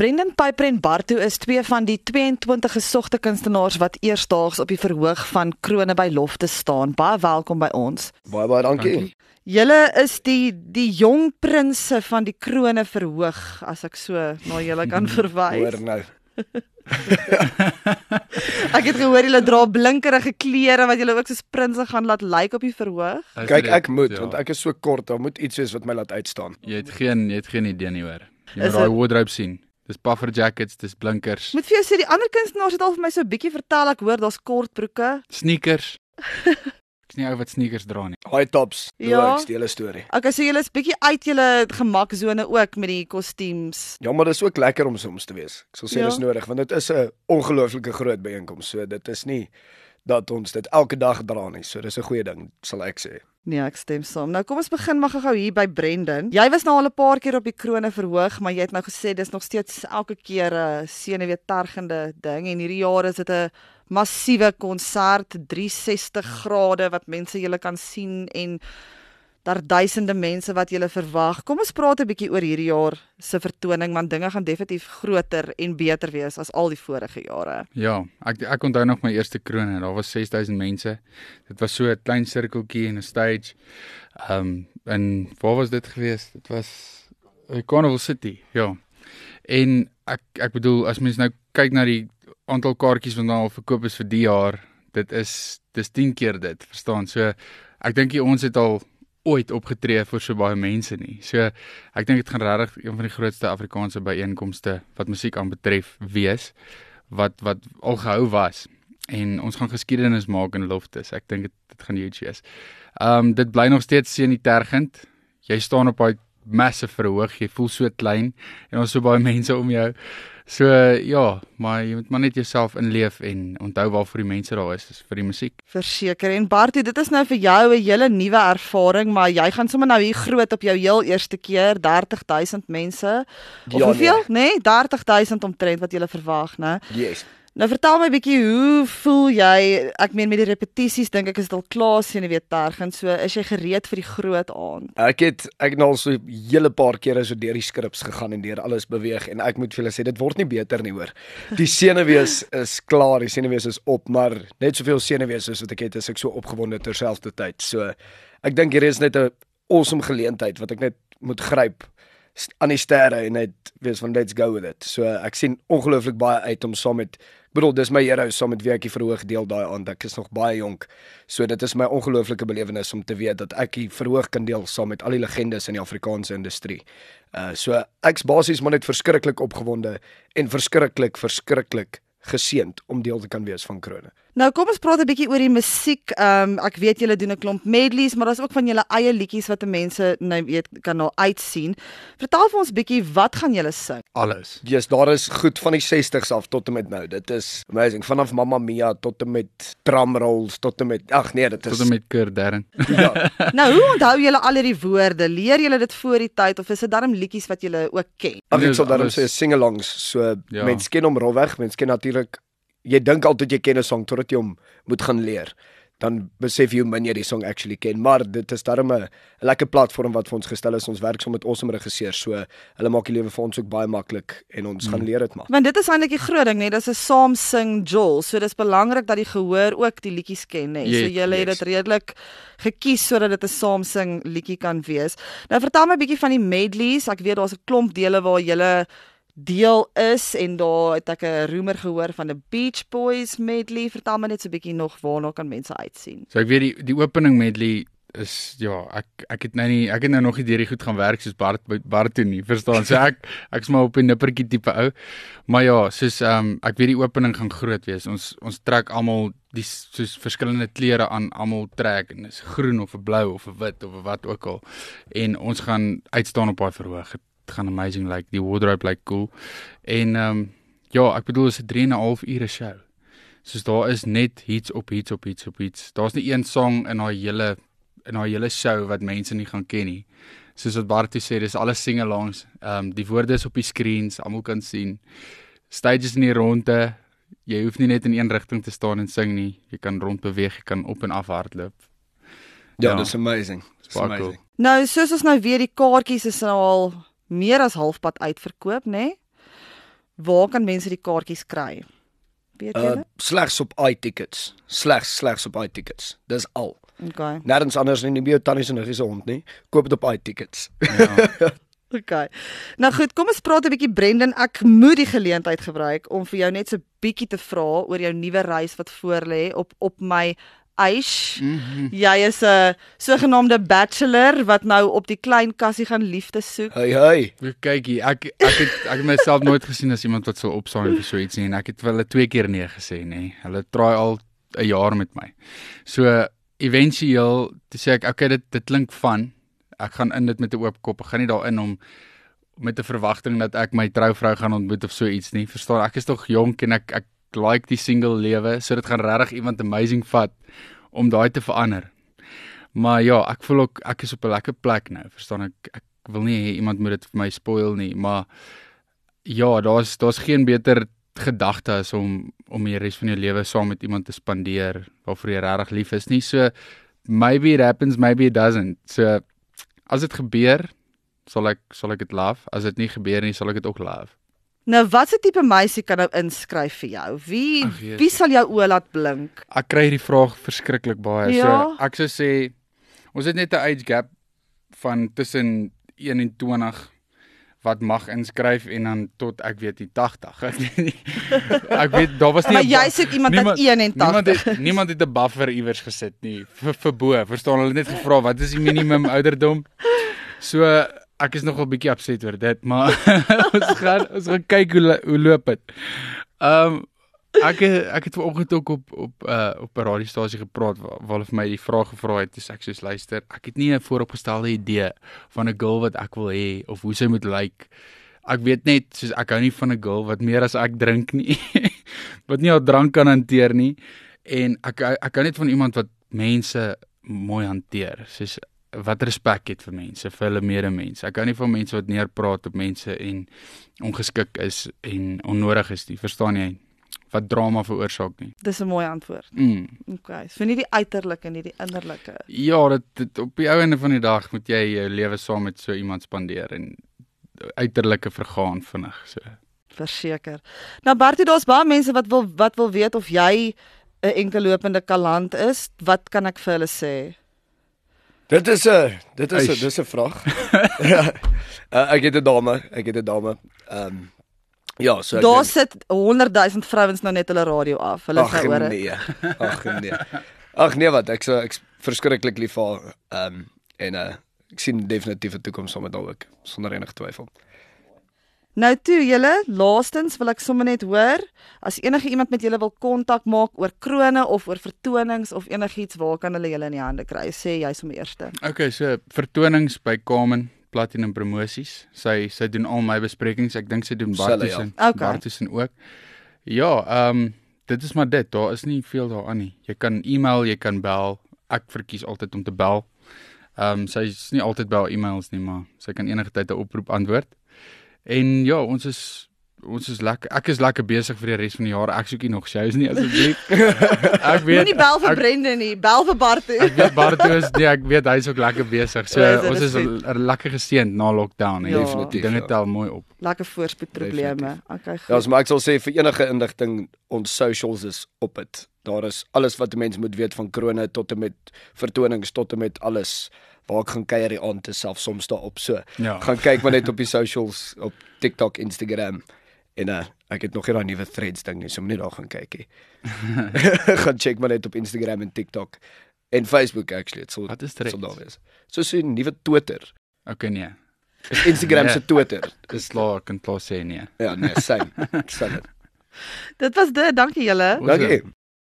Brendan Piper en Bartu is twee van die 22 gesogte kunstenaars wat eersdaags op die verhoog van Krone by Lofte staan. Baie welkom by ons. Baie baie dankie. dankie. Julle is die die jong prinse van die Krone verhoog as ek so na julle kan verwys. Hoor nou. ek het gehoor julle dra blinkerige klere wat julle ook soos prinse gaan laat lyk like op die verhoog. Kyk, ek moet ja. want ek is so kort, daar moet iets wees wat my laat uitstaan. Jy het geen jy het geen idee nie hoor. Jy moet daai wardrobe sien. Dis puffer jackets, dis blinkers. Moet vir jou sê die ander kunstenaars het al vir my so 'n bietjie vertel ek hoor daar's kortbroeke, sneakers. Ek's nie ou wat sneakers dra nie. High tops. Ja, ek steel 'n storie. Okay, so julle is bietjie uit julle gemaksone ook met die kostuums. Ja, maar dit is ook lekker om soms te wees. Ek sal sê ja. dis nodig want dit is 'n ongelooflike groot byeenkoms. So dit is nie dat ons dit elke dag dra nie. So dis 'n goeie ding, sal ek sê. Nee, ek stem saam. Nou kom ons begin maar gou hier by Brendan. Jy was nou al 'n paar keer op die krone verhoog, maar jy het nou gesê dis nog steeds elke keer 'n senuweetergende ding en hierdie jaar is dit 'n massiewe konsert 360 grade wat mense julle kan sien en daar duisende mense wat julle verwag. Kom ons praat 'n bietjie oor hierdie jaar se vertoning want dinge gaan definitief groter en beter wees as al die vorige jare. Ja, ek ek onthou nog my eerste kroon en daar was 6000 mense. Dit was so 'n klein sirkeltjie en 'n stage. Ehm um, en waar was dit gewees? Dit was uh, Carnival City. Ja. En ek ek bedoel as mens nou kyk na die aantal kaartjies wat nou al verkoop is vir die jaar, dit is dis 10 keer dit, verstaan? So ek dink ons het al ooit opgetree vir so baie mense nie. So ek dink dit gaan regtig een van die grootste Afrikaanse byeenkomste wat musiek aanbetref wees wat wat al gehou was en ons gaan geskiedenis maak in Loftus. Ek dink dit gaan huge wees. Ehm um, dit bly nog steeds seën die tergend. Jy staan op daai massive verhoog, jy voel so klein en ons so baie mense om jou. So ja, maar jy moet maar net jouself inleef en onthou waarvoor die mense daar is, is vir die musiek. Verseker en Bartie, dit is nou vir jou 'n hele nuwe ervaring, maar jy gaan sommer nou hier groot op jou heel eerste keer 30000 mense. Of ja, hoeveel? Nee, nee 30000 omtrent wat jy verwag, né? Yes. Nou vertel my 'n bietjie hoe voel jy? Ek meen met die repetisies dink ek is dit al klaar sien weet tergens. So is jy gereed vir die groot aand? Ek het ek het nou al so hele paar kere so deur die skrips gegaan en deur alles beweeg en ek moet vir julle sê dit word nie beter nie hoor. Die senuwees is klaar, die senuwees is op, maar net soveel senuwees soos wat ek het is ek so opgewonde terselfdertyd. So ek dink hier is net 'n awesome geleentheid wat ek net moet gryp aan die sterre en net wees van let's go with it. So ek sien ongelooflik baie uit om saam met Ek bedoel dis my hero saam met wie ek die verhoog deel daai aand. Ek is nog baie jonk. So dit is my ongelooflike belewenis om te weet dat ek die verhoog kan deel saam met al die legendes in die Afrikaanse industrie. Uh so ek's basies maar net verskriklik opgewonde en verskriklik verskriklik geseënd om deel te kan wees van Krone. Nou kom ons praat 'n bietjie oor die musiek. Ehm um, ek weet julle doen 'n klomp medleys, maar daar's ook van julle eie liedjies wat mense nou weet kan nou uitsien. Vertel vir ons bietjie wat gaan julle sing? Alles. Ja, yes, daar is goed van die 60s af tot en met nou. Dit is amazing. Vanaf Mamma Mia tot en met Drum Rolls tot en met ag nee, dit is tot en met Kurt Darren. ja. Nou, hoe onthou julle al hierdie woorde? Leer julle dit voor die tyd of is dit darm liedjies wat julle ook ken? Ag ek sal darm sê sing-alongs. So ja. mense ken hom rowweg, mense ken natuurlik jy dink altyd jy ken 'n song totdat jy hom moet gaan leer. Dan besef jy hoe min jy die song actually ken, maar dit is darem 'n lekker platform wat vir ons gestel is. Ons werk saam met awesome regisseurs, so hulle maak die lewe vir ons ook baie maklik en ons mm. gaan leer dit maar. Want dit is eintlik die groot ding, nee, dis 'n saam sing Joel. So dis belangrik dat die gehoor ook die liedjies ken, nee. So jy het dit redelik gekies sodat dit 'n saam sing liedjie kan wees. Nou vertel my 'n bietjie van die medleys. Ek weet daar's 'n klomp dele waar jy deel is en daar het ek 'n roemer gehoor van 'n Beach Boys medley. Vertel my net so 'n bietjie nog waarna kan mense uitsien. So ek weet die die opening medley is ja, ek ek het nou nie ek het nou nog nie hierdie goed gaan werk soos Bart Bart toe nie. Verstaan? So ek ek's maar op 'n nippertjie tipe ou. Maar ja, soos ehm um, ek weet die opening gaan groot wees. Ons ons trek almal die soos verskillende kleure aan almal trek en is groen of 'n blou of 'n wit of wat ook al. En ons gaan uitstaan op daai verhoog gaan amazing like die wardrobe like cool. En ehm um, ja, ek bedoel is 'n 3 en 'n half ure show. Soos daar is net hits op hits op hits op hits. Daar's nie een song in haar hele in haar hele show wat mense nie gaan ken nie. Soos wat Bartie sê, dis alles sing-alongs. Ehm um, die woorde is op die screens, almal kan sien. Stages in die ronde. Jy hoef nie net in een rigting te staan en sing nie. Jy kan rond beweeg, jy kan op en af hardloop. Ja, ja. dis amazing. Dis amazing. Cool. Nou, soos ons nou weer die kaartjies is nou al meer as halfpad uitverkoop, nê? Nee? waar kan mense die kaartjies kry? Weet Uh julle? slegs op iTickets. Slegs slegs op iTickets. Dis al. Okay. Nêrens anders nie, nie by jou tannie se niggie se hond nie. Koop dit op iTickets. Ja. Okay. Nou goed, kom ons praat 'n bietjie Brendan. Ek moet die geleentheid gebruik om vir jou net so bietjie te vra oor jou nuwe reis wat voorlê op op my Aish. Mhm. Jy is 'n sogenaamde bachelor wat nou op die klein kassie gaan liefde soek. Hey hey. Kyk hier, ek ek het ek het myself nooit gesien as iemand wat sou opsaai vir so iets nie en ek het vir hulle twee keer nee gesê nê. Hulle try al 'n jaar met my. So éventueel sê ek okay dit dit klink van ek gaan in dit met 'n oop kop. Ek gaan nie daarin om met 'n verwagting dat ek my trouvrou gaan ontmoet of so iets nie. Verstaan? Ek is tog jonk en ek ek like die single lewe, so dit gaan regtig iemand amazing vat om daai te verander. Maar ja, ek voel ook ek is op 'n lekker plek nou. Verstaan ek ek wil nie hê iemand moet dit vir my spoil nie, maar ja, daar's daar's geen beter gedagte as om om die res van jou lewe saam met iemand te spandeer waarvoor jy regtig lief is nie. So maybe it happens, maybe it doesn't. So as dit gebeur, sal ek sal ek dit love. As dit nie gebeur nie, sal ek dit ook love. Nou watse tipe meisie kan nou inskryf vir jou? Wie Ag, Jesus. wie sal jou oë laat blink? Ek kry hierdie vraag verskriklik baie. Ja. So ek sou sê ons het net 'n age gap van tussen 21 wat mag inskryf en dan tot ek weet die 80. Ek weet nie. Ek weet daar was nie Maar jy soek iemand niemand- wat 81. Niemand het niemand het 'n buffer iewers gesit nie vir vir bo. Verstaan hulle net gevra wat is die minimum ouderdom? So ek is nogal bietjie upset oor dit, maar ons gaan ons gaan kyk hoe hoe loop dit. Um, ek ek het vanoggend ook op op uh op 'n radiostasie gepraat waar, hulle vir my die vraag gevra het, dis ek soos luister. Ek het nie 'n vooropgestelde idee van 'n girl wat ek wil hê of hoe sy moet lyk. Like. Ek weet net soos ek hou nie van 'n girl wat meer as ek drink nie. wat nie al drank kan hanteer nie en ek ek hou net van iemand wat mense mooi hanteer. Soos wat respek het vir mense, vir hulle medemense. Ek hou nie van mense wat neerpraat op mense en ongeskik is en onnodig is nie, verstaan jy? Wat drama veroorsaak nie. Dis 'n mooi antwoord. Mm. Okay. So nie die uiterlike nie, die innerlike. Ja, dit, dit op die ou einde van die dag moet jy jou lewe saam met so iemand spandeer en uiterlike vergaan vinnig so. Verseker. Nou Bertie, daar's baie mense wat wil wat wil weet of jy 'n enkellopende kaland is. Wat kan ek vir hulle sê? Dit is 'n dit is 'n dis 'n vraag. ja. Uh, ek het 'n dame, ek het 'n dame. Ehm um, ja, so ek Daar dink- sit 100 000 vrouens nou net hulle radio af. Hulle Ag sê oor dit. nee. Ag nee. Ag nee wat, ek so ek's verskriklik lief vir haar. Ehm um, en uh ek sien definitief 'n toekoms saam met haar ook sonder enige twyfel. Nou toe julle, laastens wil ek sommer net hoor as enige iemand met julle wil kontak maak oor krone of oor vertonings of enigiets, waar kan hulle julle in die hande kry? Sê jy sommer eerste. Okay, so vertonings by Carmen Platinum Promosies. Sy sy doen al my besprekings. Ek dink sy doen Bartus ja. en Okay. Bartus en ook. Ja, ehm um, dit is maar dit. Daar is nie veel daaraan nie. Jy kan e-mail, jy kan bel. Ek verkies altyd om te bel. Ehm um, sy is nie altyd by haar e-mails nie, maar sy kan enige tyd 'n oproep antwoord. En ja, ons is ons is lekker. Ek is lekker besig vir die res van die jaar. Ek soek nie nog shows nie asseblief. ek weet Moenie bel vir Brendan nie, bel vir Bartu. Ek weet Bartus, nee, ek weet hy's ook lekker besig. So Ja, ons is is lekker geseënd na lockdown en Ja. Definitief, dinge ja. tel mooi op. Lekker voorspoedprobleme. Definitief. Okay, goed. Ja, so maar ek sal sê vir enige inligting ons socials is op dit. Daar is alles wat 'n mens moet weet van krone tot en met vertonings tot en met alles waar ek gaan kuier die aand te self soms daarop so. Ja. Gaan kyk maar net op die socials op TikTok, Instagram en uh, ek het nog nie daai nuwe threads ding nie, so moet net daar gaan kyk hè. gaan check maar net op Instagram en TikTok en Facebook actually. Dit sal Wat is dit sal daar wees. So so 'n nuwe Twitter. Okay nee. Is Instagram Nee. se Twitter. Dis klaar, kan klaar sê nee. Ja, nee, same. Same. Dit was dit. Dankie julle. Dankie.